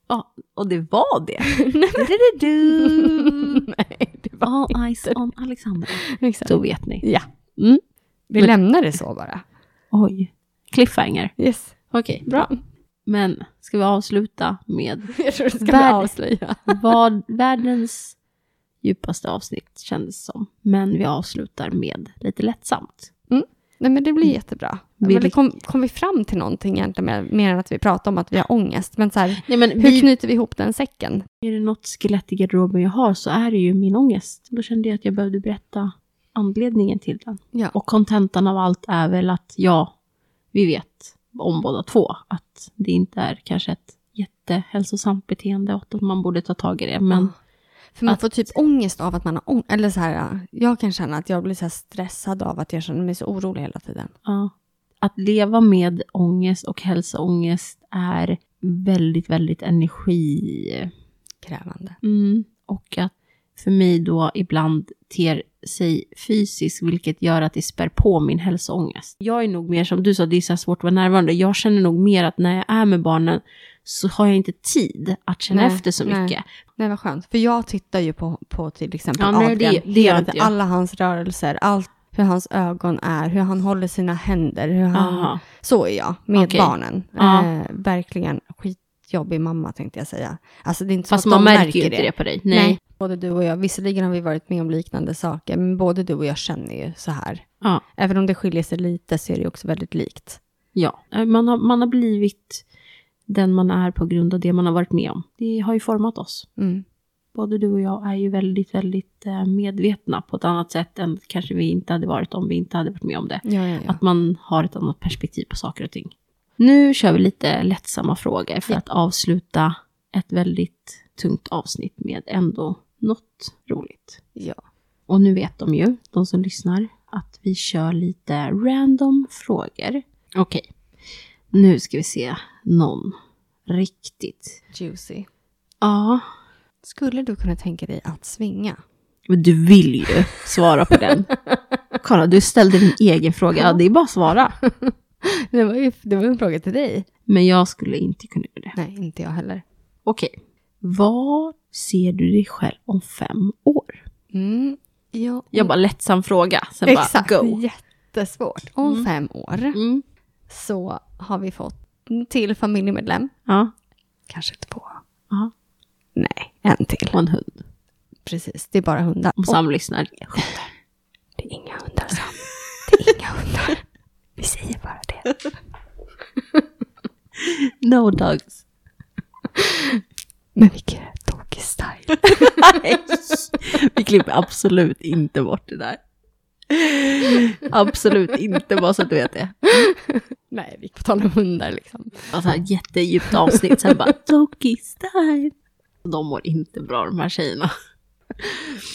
Ja, och det var det. Du-du-du-du. Nej, det var All eyes on Alexandra. Exakt. Då vet ni. Ja, Mm. vi Men- lämnar det så bara. Oj. Cliffhanger. Yes. Okej, bra. Men ska vi avsluta med Jag tror det ska Värld- avslöja. vad världens djupaste avsnitt kändes som. Men vi avslutar med lite lättsamt. Nej, men det blir jättebra. Vill- Men kom, kom vi fram till någonting egentligen mer, mer än att vi pratade om att vi har ångest? Men så här, Nej, men hur knyter vi ihop den säcken? Är det något skelett i garderoben jag har så är det ju min ångest. Då kände jag att jag behövde berätta anledningen till den. Ja. Och kontentan av allt är väl att ja, vi vet om båda två att det inte är kanske ett jättehälsosamt beteende och att man borde ta tag i det. Men För man Att- får typ ångest av att man har ångest. Eller så här, jag kan känna att jag blir så stressad av att jag känner mig så orolig hela tiden. ja, att leva med ångest och hälsoångest är väldigt, väldigt energi... Krävande. Mm. Och att för mig då ibland ter sig fysiskt, vilket gör att det spär på min hälsoångest. Jag är nog mer som du sa, det är så svårt att vara närvarande. Jag känner nog mer att när jag är med barnen så har jag inte tid att känna Nej, efter så nej. mycket. Nej, vad skönt. För jag tittar ju på, på till exempel Ja, nej, Adrian. det- det inte. Alla hans rörelser, allt hur hans ögon är, hur han håller sina händer, hur han... Aha. Så är jag med Okej. barnen. Eh, verkligen skitjobbig mamma tänkte jag säga. Alltså det är inte Fast så att man de märker ju inte det. på dig. Nej. Nej. Både du och jag, visserligen har vi varit med om liknande saker, men både du och jag känner ju så här. Ja. Även om det skiljer sig lite så är det också väldigt likt. ja. Eh, Man, har, man har blivit den man är på grund av det man har varit med om. Det har ju format oss. Mm. både du och jag är ju väldigt, väldigt eh, medvetna på ett annat sätt än kanske vi inte hade varit om vi inte hade varit med om det. Ja, ja, ja. Att man har ett annat perspektiv på saker och ting. Nu kör vi lite lättsamma frågor för att avsluta ett väldigt tungt avsnitt med ändå något roligt. ja. Och nu vet de ju, de som lyssnar, att vi kör lite random frågor. Okej, nu ska vi se någon riktigt. Juicy. Ja, Skulle du kunna tänka dig att svinga? Men du vill ju svara på den. Kolla, du ställde din egen fråga. Ja, det är bara att svara. Det var ju det var en fråga till dig. Men jag skulle inte kunna göra det. Nej, inte jag heller. Okej. Var ser du dig själv om fem år? Mm. Ja, Jag bara lättsam fråga. Sen Exakt, bara go. jättesvårt. Om Mm. fem år Mm. så har vi fått till familjemedlem. Ja, Kanske två. ja. Nej, en till. Och en hund. Precis, det är bara hundar. Om Och Sam lyssnar. det är inga hundar, Sam. Det är inga hundar. Vi säger bara det. No dogs. Men vilken doggy style. Nej. Vi klipper absolut inte bort det där. Absolut inte, bara så att du vet det. Nej, vi får tala om hundar liksom. Alltså jättedjupt avsnitt, sen bara doggy style. De mår inte bra de här tjejerna.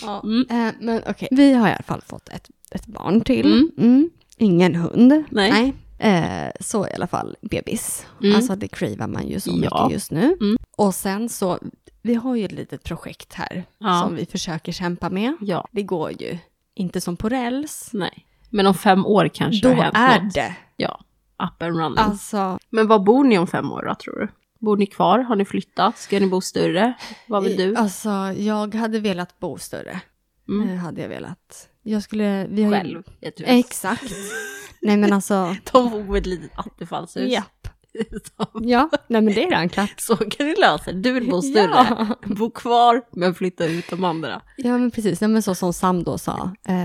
Ja. Mm. Eh, men okej, vi har i alla fall fått ett, ett barn till. Mm. Mm. Ingen hund. Nej. Eh, så i alla fall bebis. Mm. Alltså det cravar man ju så Ja. mycket just nu. Mm. Och sen så, vi har ju ett litet projekt här Ja. som vi försöker kämpa med. Ja, Det går ju inte som på räls. nej. Men om fem år kanske Då det har hänt är något. det. Ja, up and running. Alltså, Men var bor ni om fem år då, tror du? Bor ni kvar? Har ni flyttat? Ska ni bo större? Vad vill du? alltså jag hade velat bo större. Mm. Eh, hade jag velat. Jag skulle... Vi har ju- Själv i ett hus. Exakt. Nej men alltså, De bor i ett litet attefallshus. japp. Ja, nej men det är redan klart. Så kan ni lösa det. Du vill bo större. Ja. Bo kvar, men flytta ut de andra. Ja men precis, ja, men så som Sam då sa, eh,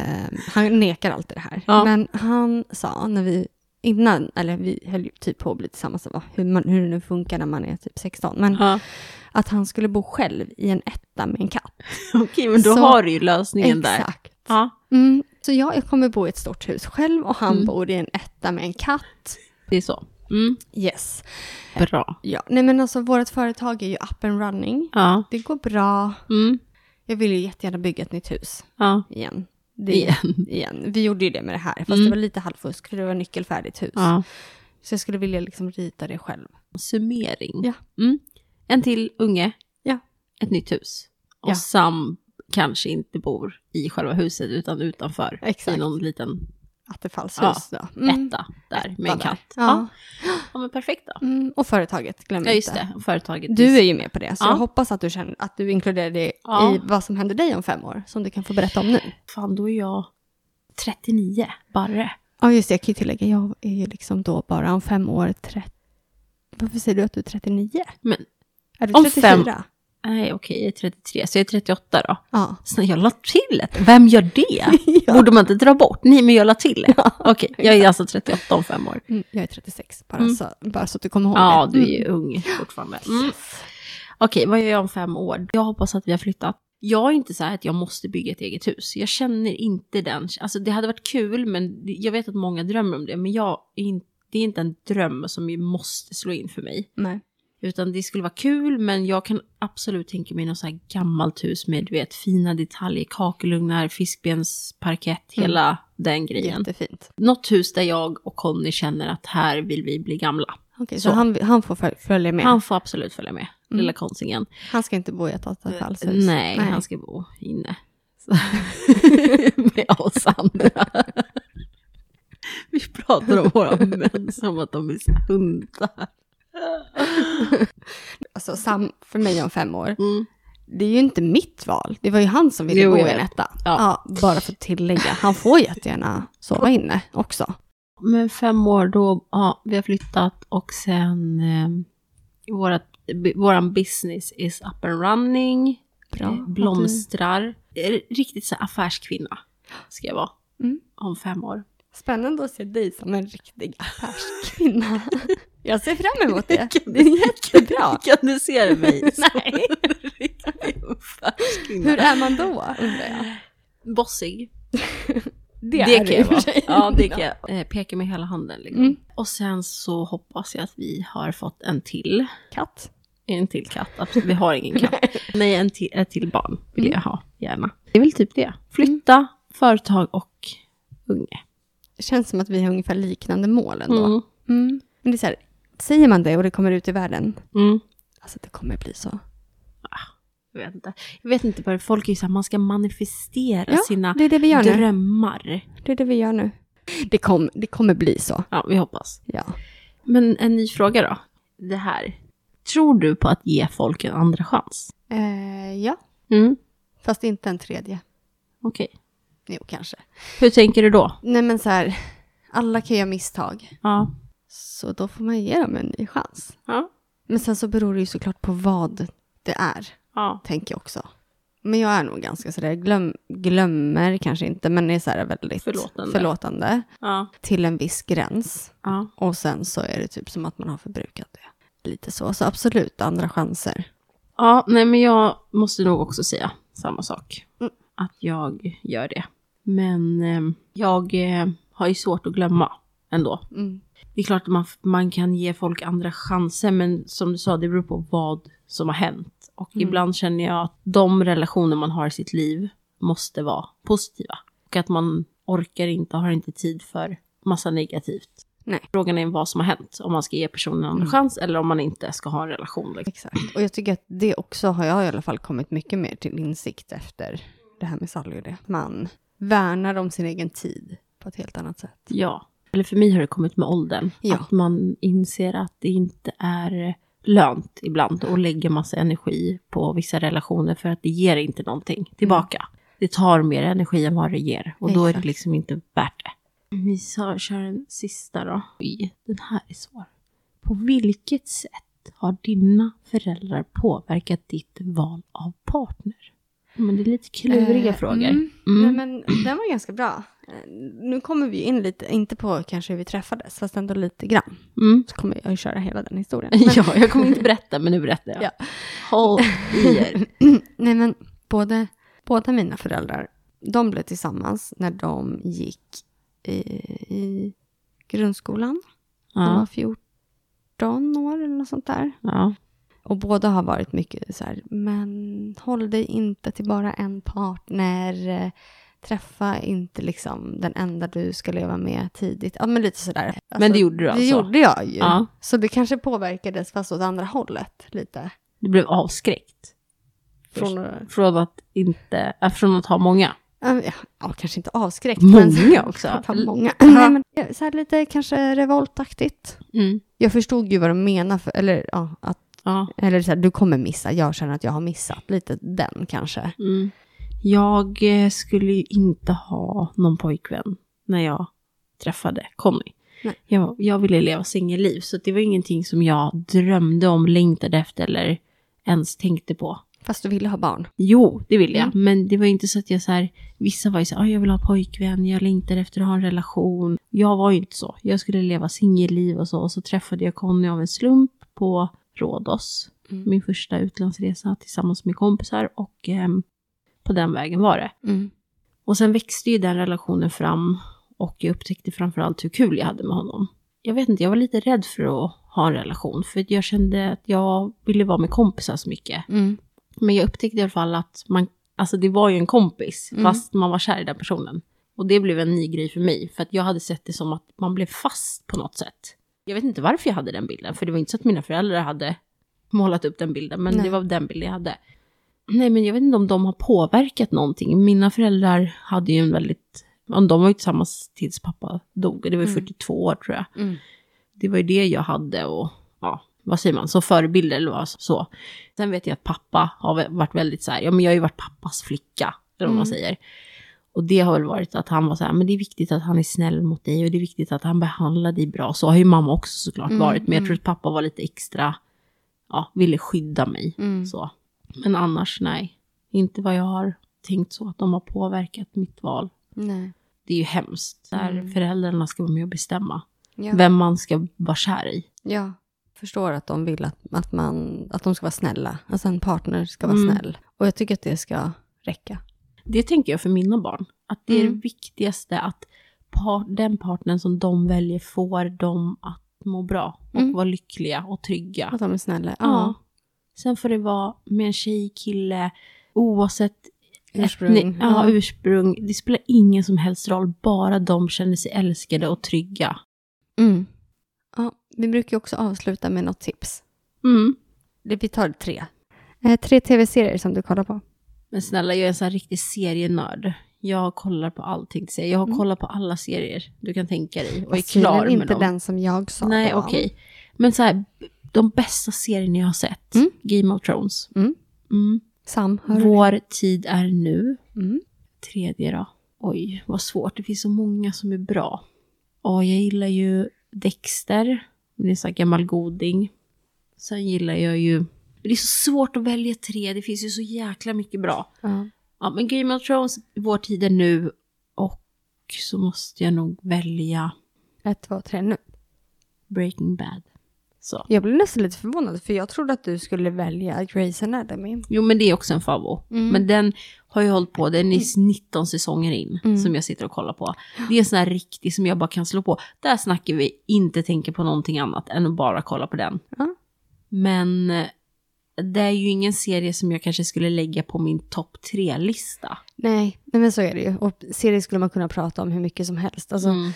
han nekar alltid det här. Ja. Men han sa när vi, innan, eller vi höll ju typ på att bli tillsammans, hur, man, hur det nu funkar när man är typ 16, men Ja. att han skulle bo själv i en etta med en katt. Okej, men då Så- har du ju lösningen där. Exakt. Ja. Mm, så jag, jag kommer bo i ett stort hus själv och han Mm. bor i en etta med en katt. Det är så. Mm. Yes. Bra. Ja, nej men alltså vårt företag är ju up and running. Ja. Det går bra. Mm. Jag vill ju jättegärna bygga ett nytt hus Ja. igen. Det, Igen. igen. Vi gjorde ju det med det här, fast Mm. det var lite halvfusk för det var nyckelfärdigt hus. ja. Så jag skulle vilja liksom rita det själv. Summering. Ja. Mm. En till unge. Ja. Ett nytt hus. Och Ja. Sam kanske inte bor i själva huset utan utanför. Exakt. I någon liten Attefallshus. Ja. etta där med en katt. Ja. Ja. ja, men perfekt då. Mm, och företaget, glöm Ja, just inte. det. Och Företaget. Du är ju med på det, så Ja. jag hoppas att du, känner, att du inkluderar det i vad som händer dig om fem år, som du kan få berätta om nu. Fan, då är jag 39, Barre. Ja, just det, jag kan ju tillägga, jag är ju liksom då bara om fem år 30... Varför säger du att du är 39? Men Är du Om 34? fem- nej, okej, jag är 33, så jag är 38 då. Ja. Så jag la till ett. Vem gör det? Ja. Borde man inte dra bort? Nej, men jag la till ett. Okej, jag är alltså 38 om fem år. Mm, jag är 36, bara, Mm. så, bara så att du kommer ihåg Ja, det. du är ju ung fortfarande. Mm. Okej, vad gör jag om fem år? Jag hoppas att vi har flyttat. Jag är inte så här att jag måste bygga ett eget hus. Jag känner inte den. Alltså det hade varit kul, men jag vet att många drömmer om det. Men jag är inte, det är inte en dröm som måste slå in för mig. Nej. Utan det skulle vara kul, men jag kan absolut tänka mig något så här gammalt hus med du vet, fina detaljer, kakelugnar, fiskbensparkett, hela den grejen. Jättefint. Något hus där jag och Conny känner att här vill vi bli gamla. Okej, så, Så. han, han får föl- följa med? Han får absolut följa med, Mm. lilla konsingen. Han ska inte bo i ett attefallshus? Nej, han ska bo inne. Med oss andra. vi pratar om våra män som att de är hundar. Alltså, Sam, för mig om fem år, Mm. det är ju inte mitt val. Det var ju han som ville Jo, bo i en etta. Ja. bara för att tillägga, han får jättegärna sova inne också. Men fem år då, ja, vi har flyttat och sen eh, vårat, våran business is up and running. Bra. Eh, blomstrar. Är Riktigt så affärskvinna ska jag vara Mm. om fem år. Spännande att se dig som en riktig affärskvinna. Jag ser fram emot det. Det är jättebra. Kan du se mig som Nej. Hur är man då, undrar jag? Bossig. Det, Det är kan jag vara. Ja, det kan jag. Eh, peka med hela handen liksom. Mm. Och sen så hoppas jag att vi har fått en till. Katt. En till katt, absolut. Vi har ingen katt. Nej, en till, ett till barn vill Mm. jag ha, gärna. Det är väl typ det. Flytta, företag och unge. Det känns som att vi har ungefär liknande mål ändå. Mm. Mm. Men det är så här, säger man det och det kommer ut i världen, Mm. alltså det kommer bli så. Jag vet inte. Jag vet inte, bara folk är ju så här, man ska manifestera Ja, sina Det det gör nu. drömmar. Det är det vi gör nu. Det, kom, det kommer bli så. Ja, vi hoppas. Ja. Men en ny fråga då. Det här. Tror du på att ge folk en andra chans? Eh, ja, Mm. fast inte en tredje. Okej. Jo, kanske. Hur tänker du då? Nej, men så här, alla kan göra misstag. Ja. Så då får man ge dem en ny chans. Ja. Men sen så beror det ju såklart på vad det är, Ja. tänker jag också. Men jag är nog ganska sådär, glöm, glömmer kanske inte, men är så här väldigt Förlåtande. förlåtande Ja. till en viss gräns. Ja. Och sen så är det typ som att man har förbrukat det. Lite så. Så absolut, andra chanser. Ja, nej men jag måste nog också säga samma sak. Mm. Att jag gör det. Men eh, jag eh, har ju svårt att glömma ändå. Mm. Det är klart att man, man kan ge folk andra chanser, men som du sa, det beror på vad som har hänt. Och Mm. ibland känner jag att de relationer man har i sitt liv måste vara positiva. Och att man orkar inte, har inte tid för massa negativt. Nej. Frågan är vad som har hänt. Om man ska ge personen en Mm. chans eller om man inte ska ha en relation. Liksom. Exakt. Och jag tycker att det också har jag i alla fall kommit mycket mer till insikt efter det här med Sally och det. Man värnar om sin egen tid på ett helt annat sätt. Ja. Eller för mig har det kommit med åldern. Ja. Att man inser att det inte är lönt ibland att lägga massa energi på vissa relationer för att det ger inte någonting tillbaka. Det tar mer energi än vad det ger och då är det liksom inte värt det. Vi kör en sista då. Oj, den här är svår. På vilket sätt har dina föräldrar påverkat ditt val av partner? Men det är lite kluriga Eh, frågor. Mm. Mm. Nej, men den var ganska bra. Eh, Nu kommer vi in lite, inte på kanske hur vi träffades, fast ändå lite grann. Mm. Så kommer jag ju köra hela den historien. Men, Ja, jag kommer inte berätta, men nu berättar jag. Ja. Håll i er. nej men både, båda mina föräldrar, de blev tillsammans när de gick i, i grundskolan. De var Ja, 14 år eller något sånt där. ja. Och båda har varit mycket så här, men håll dig inte till bara en partner. Träffa inte liksom den enda du ska leva med tidigt. Ja, men lite sådär. Men det gjorde du alltså? Det gjorde jag ju. Ja. Så det kanske påverkades fast åt andra hållet lite. Du blev avskräckt. Från, Från att inte, äh, från att ha många. ja, ja, kanske inte avskräckt. Många också. Många. Nej, men så här lite kanske revoltaktigt. Mm. Jag förstod ju vad de menar, för, eller ja, att, Ja. eller så här, du kommer missa, jag känner att jag har missat. Lite den kanske. Mm. Jag eh, skulle ju inte ha någon pojkvän när jag träffade Conny. Nej. Jag, jag ville leva singelliv, så det var ingenting som jag drömde om, längtade efter eller ens tänkte på. Fast du ville ha barn. Jo, det vill jag. Mm. Men det var inte så att jag så här, vissa var ju så här, "Ah, jag vill ha pojkvän, jag längtar efter att ha en relation. Jag var ju inte så. Jag skulle leva singelliv och så. Och så träffade jag Conny av en slump på Rhodos. Mm. Min första utlandsresa tillsammans med kompisar och ehm, på den vägen var det. Mm. Och sen växte ju den relationen fram och jag upptäckte framförallt hur kul jag hade med honom. Jag vet inte, jag var lite rädd för att ha en relation för jag kände att jag ville vara med kompisar så mycket. Mm. Men jag upptäckte i alla fall att man, alltså det var ju en kompis, Mm. fast man var kär i den personen. Och det blev en ny grej för mig, för att jag hade sett det som att man blev fast på något sätt. Jag vet inte varför jag hade den bilden, för det var inte så att mina föräldrar hade målat upp den bilden, men Nej. det var den bilden jag hade. Nej, men jag vet inte om de har påverkat någonting. Mina föräldrar hade ju en väldigt, de var ju tillsammans tills pappa dog, det var ju Mm. 42 år tror jag Mm. det var ju det jag hade och ja, vad säger man, som förebilder eller vad så. Sen vet jag att pappa har varit väldigt så här, ja men jag har ju varit pappas flicka, eller vad man Mm. säger. Och det har väl varit att han var så här, men det är viktigt att han är snäll mot dig och det är viktigt att han behandlar dig bra. Så har ju mamma också såklart Mm, varit, men jag mm. tror att pappa var lite extra, ja, ville skydda mig. Mm. Så. Men annars nej, inte vad jag har tänkt så att de har påverkat mitt val. Nej. Det är ju hemskt, där Mm. föräldrarna ska vara med och bestämma Ja. vem man ska vara kär i. ja. Förstår att de vill att, att, man, att de ska vara snälla. Alltså en partner ska vara Mm. snäll. Och jag tycker att det ska räcka. Det tänker jag för mina barn. Att det är Mm. det viktigaste att par, den partnern som de väljer får dem att må bra och Mm. vara lyckliga och trygga. Att de är snälla. Ja. Sen får det vara med en tjej, kille, oavsett Ursprung. etni- ja, ursprung. Det spelar ingen som helst roll, bara de känner sig älskade och trygga. Mm. ja. Vi brukar också avsluta med något tips. Mm. Det- Vi tar tre. Eh, tre tv-serier som du kollar på. Men snälla, jag är en sån här riktig serienörd. Jag kollar på allting. Jag har Mm. kollat på alla serier du kan tänka dig och är Fast klar tydligen med inte dem. den som jag sa. Nej, okej. Men så här, de bästa serierna jag har sett. Mm. Game of Thrones. Mm. Mm. Sam, Vår tid är nu. det? Mm. Tredje då. Oj, vad svårt. Det finns så många som är bra. Och jag gillar ju Dexter. Det är så gammal goding. Sen gillar jag ju... Det är så svårt att välja tre. Det finns ju så jäkla mycket bra. Ja. Ja, men Game of Thrones, Vår tid är nu. Och så måste jag nog välja Ett, två, tre, nu. Breaking Bad. Så. Jag blev nästan lite förvånad för jag trodde att du skulle välja Grey's Anatomy. Jo, men det är också en favvo. Mm. Men den har ju hållit på, den är 19 säsonger in Mm. som jag sitter och kollar på. Det är en sån här riktig som jag bara kan slå på. Där snackar vi inte tänka på någonting annat än att bara kolla på den. Ja. Men eh, det är ju ingen serie som jag kanske skulle lägga på min topp tre-lista. Nej, nej, men så är det ju. Och serier skulle man kunna prata om hur mycket som helst. Alltså, Mm. mm,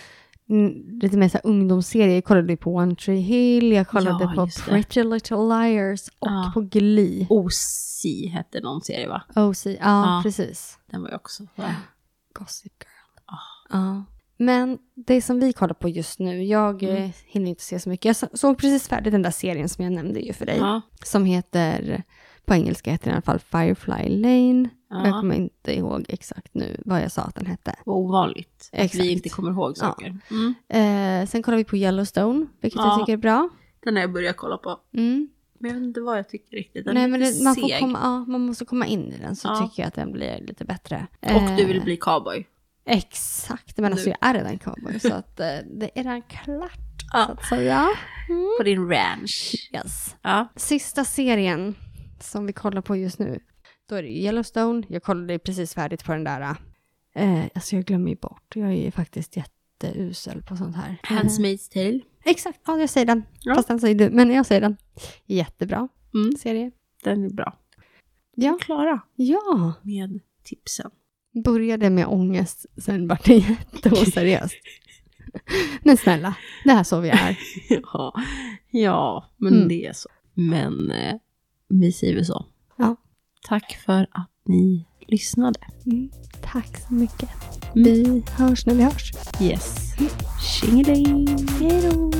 lite mer så här ungdomsserier. Jag kollade på One Tree Hill, jag kollade Ja, på. Pretty Little Liars och Ja. på Glee. OC hette någon serie va? OC, ja, Ja. precis. Den var ju också... Va? Gossip Girl. Ah. Ja. Men det som vi kollar på just nu, jag Mm. eh, hinner inte se så mycket. Jag så- såg precis färdigt den där serien som jag nämnde ju för dig. Som heter, på engelska heter den i alla fall Firefly Lane. Ja. Jag kommer inte ihåg exakt nu vad jag sa att den hette. Vad ovanligt. Att Exakt. vi inte kommer ihåg saker. Mm. Eh, sen kollar vi på Yellowstone, vilket Ja. jag tycker är bra. Den har jag börjat kolla på. Mm. Men jag vet inte vad jag tycker riktigt. Den Nej, men det, man, får komma, ja, man måste komma in i den så Ja. tycker jag att den blir lite bättre. Och du vill Eh, bli cowboy. Exakt, men alltså Nu. jag är redan cowboy så att eh, det är redan klart. Så Ja. att säga. Mm. På din ranch. Yes. Ja. Sista serien som vi kollar på just nu, då är det Yellowstone. Jag kollade precis färdigt på den där. Eh, alltså jag glömmer ju bort, jag är ju faktiskt jätteusel på sånt här. Handmaid's Tale. Eh, exakt, ja jag säger den. Ja. Fast den säger du, men jag säger den. Jättebra Mm. serie. Den är bra. Ja. Klara Ja, med tipsen. började med ångest, sen vart det jätteoseriöst. men snälla, det här är så vi är. ja. ja, men Mm. det är så. Men eh, vi säger väl så. Ja. Tack för att ni lyssnade. Mm, tack så mycket. Mm. Vi hörs när vi hörs. Yes. Tjingeling! Hej då!